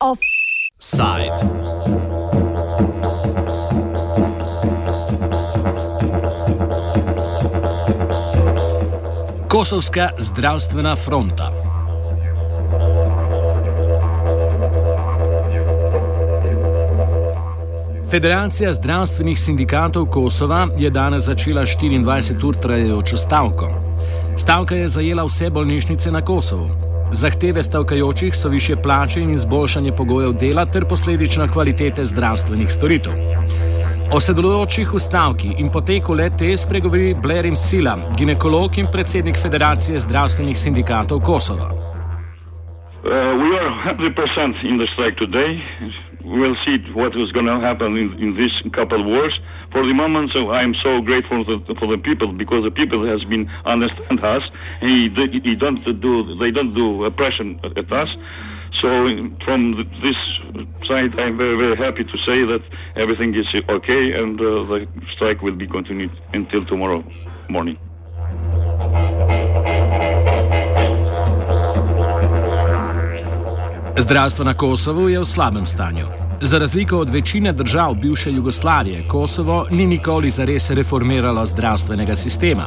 Offside. Kosovska zdravstvena fronta. Federacija zdravstvenih sindikatov Kosova je danes začela 24 ur trajajočo stavko. Stavka je zajela vse bolnišnice na Kosovu. Zahteve stavkajočih so više plače in izboljšanje pogojev dela ter posledično kvalitete zdravstvenih storitev. O sodelujočih v stavki in poteku le te spregovori Blerim Sila, ginekolog in predsednik Federacije zdravstvenih sindikatov Kosova. Uh, we are 100% in the strike today. We'll see what is going to happen in, in this couple of hours. For the moment, so I'm so grateful for the, for the people because the people has been understand us. He, he don't do they don't do oppression at us. So from this side, I'm very very happy to say that everything is okay and uh, the strike will be continued until tomorrow morning. Zdravstvo na Kosovu je v slabem stanju. Za razliko od večine držav bivše Jugoslavije, Kosovo ni nikoli zares reformiralo zdravstvenega sistema.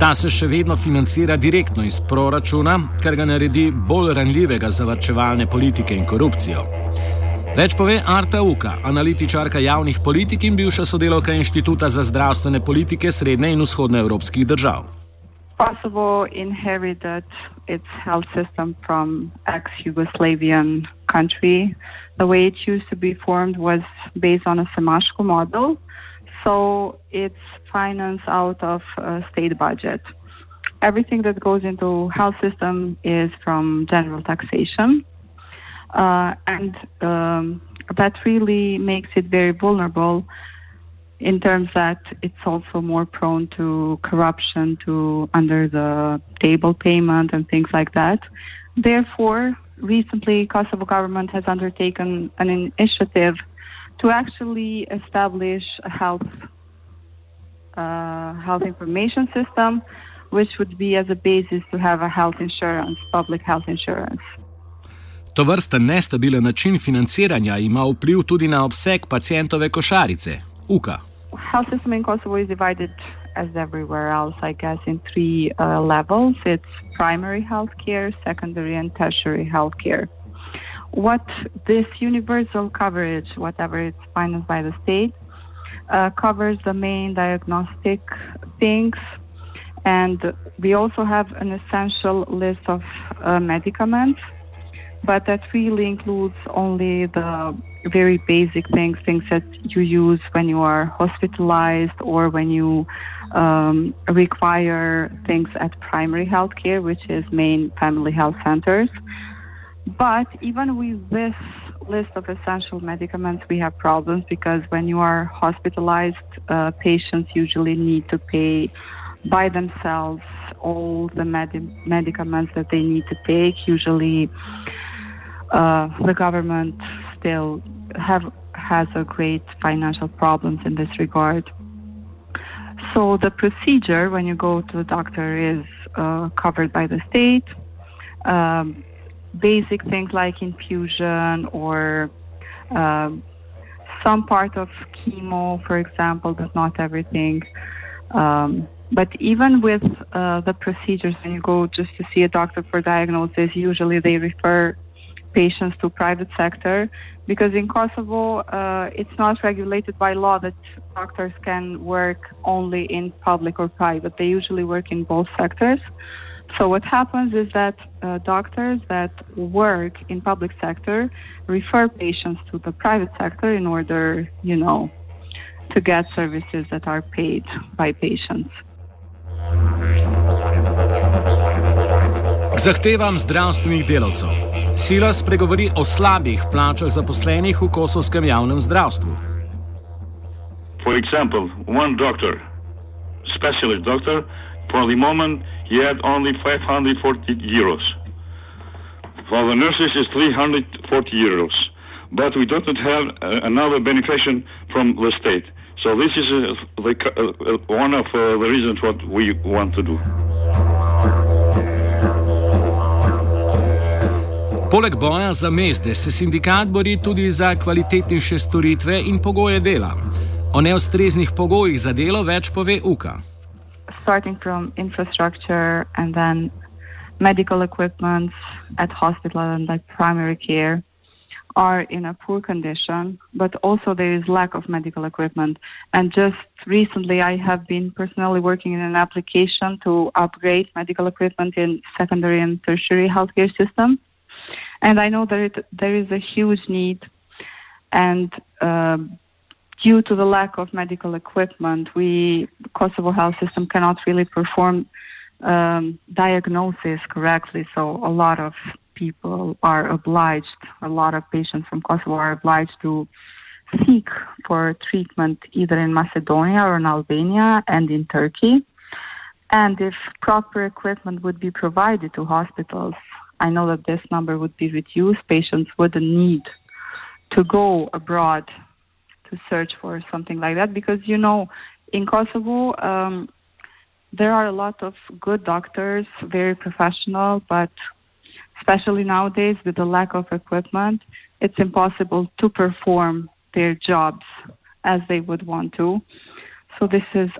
Ta se še vedno financira direktno iz proračuna, kar ga naredi bolj ranljivega za vrčevalne politike in korupcijo. Več pove Arta Uka, analitičarka javnih politik in bivša sodelovka Inštituta za zdravstvene politike srednje in vzhodne evropskih držav. Kosovo inherited its health system from ex-Yugoslavian country. The way it used to be formed was based on a Semashko model, so it's financed out of state budget. Everything that goes into health system is from general taxation, uh, and um, that really makes it very vulnerable in terms that it's also more prone to corruption, to under the table payment and things like that. Therefore, recently Kosovo government has undertaken an initiative to actually establish a health uh, health information system, which would be as a basis to have a health insurance, public health insurance. To vrsta nestabilen način financiranja ima vpliv tudi na obseg pacijentove košarice, UKA. Health system in Kosovo is divided as everywhere else, I guess, in three uh, levels. It's primary health care, secondary, and tertiary health care. What this universal coverage, whatever it's financed by the state, uh, covers the main diagnostic things. And we also have an essential list of uh, medicaments, but that really includes only the very basic things, things that you use when you are hospitalized or when you um, require things at primary health care, which is main family health centers. But even with this list of essential medicaments, we have problems because when you are hospitalized, uh, patients usually need to pay by themselves all the med- medicaments that they need to take. Usually, uh, the government still have has a great financial problems in this regard. So the procedure when you go to the doctor is uh, covered by the state. Um, basic things like infusion or um, some part of chemo, for example, but not everything. Um, but even with uh, the procedures, when you go just to see a doctor for diagnosis, usually they refer patients to private sector because in Kosovo uh, it's not regulated by law that doctors can work only in public or private. They usually work in both sectors. So what happens is that uh, doctors that work in public sector refer patients to the private sector in order, you know, to get services that are paid by patients. Zahtevam zdravstvenih delavcev. Sila spregovori o slabih plačah zaposlenih v kosovskem javnem zdravstvu. For example, one doctor, specialist doctor, for the moment he had only 540 euros. For the nurses is 340 euros. But we don't have uh, another beneficiary from the state. So this is uh, the, uh, one of uh, the reasons what we want to do. Poleg boja za mezde se sindikat bori tudi za kvalitetnejše storitve in pogoje dela. O neustreznih pogojih za delo več pove UKA. Starting from infrastructure and then medical equipment at hospital and like primary care. Are in a poor condition, but also there is lack of medical equipment. And just recently, I have been personally working in an application to upgrade medical equipment in secondary and tertiary healthcare system. And I know that it, there is a huge need, and uh, due to the lack of medical equipment, we Kosovo health system cannot really perform um, diagnosis correctly. So a lot of people are obliged, a lot of patients from Kosovo are obliged to seek for treatment either in Macedonia or in Albania and in Turkey. And if proper equipment would be provided to hospitals, I know that this number would be reduced. Patients wouldn't need to go abroad to search for something like that because, you know, in Kosovo, um, there are a lot of good doctors, very professional, but especially nowadays with the lack of equipment, it's impossible to perform their jobs as they would want to. So this is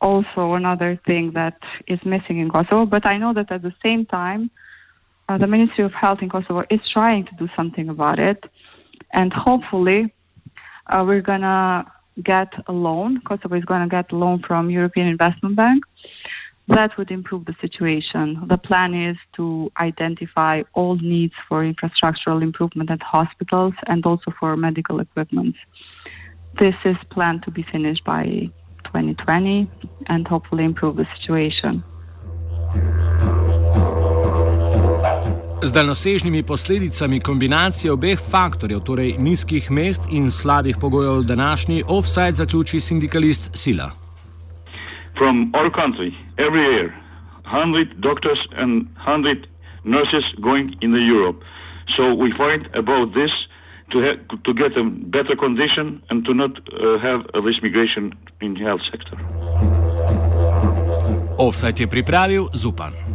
also another thing that is missing in Kosovo. But I know that at the same time, uh, the Ministry of Health in Kosovo is trying to do something about it, and hopefully, uh, we're gonna get a loan. Kosovo is gonna get a loan from European Investment Bank that would improve the situation. The plan is to identify all needs for infrastructural improvement at hospitals and also for medical equipment. This is planned to be finished by 2020 and hopefully improve the situation. Z daljnosežnimi posledicami kombinacije obeh faktorjev, torej nizkih mest in slabih pogojev, današnji offside zaključi sindikalist Sila. From our country every year, 100 doctors and 100 nurses going in the Europe. So we fight about this to, ha- to get a better condition and to not uh, have this migration in health sector. Offside je pripravil Zupan.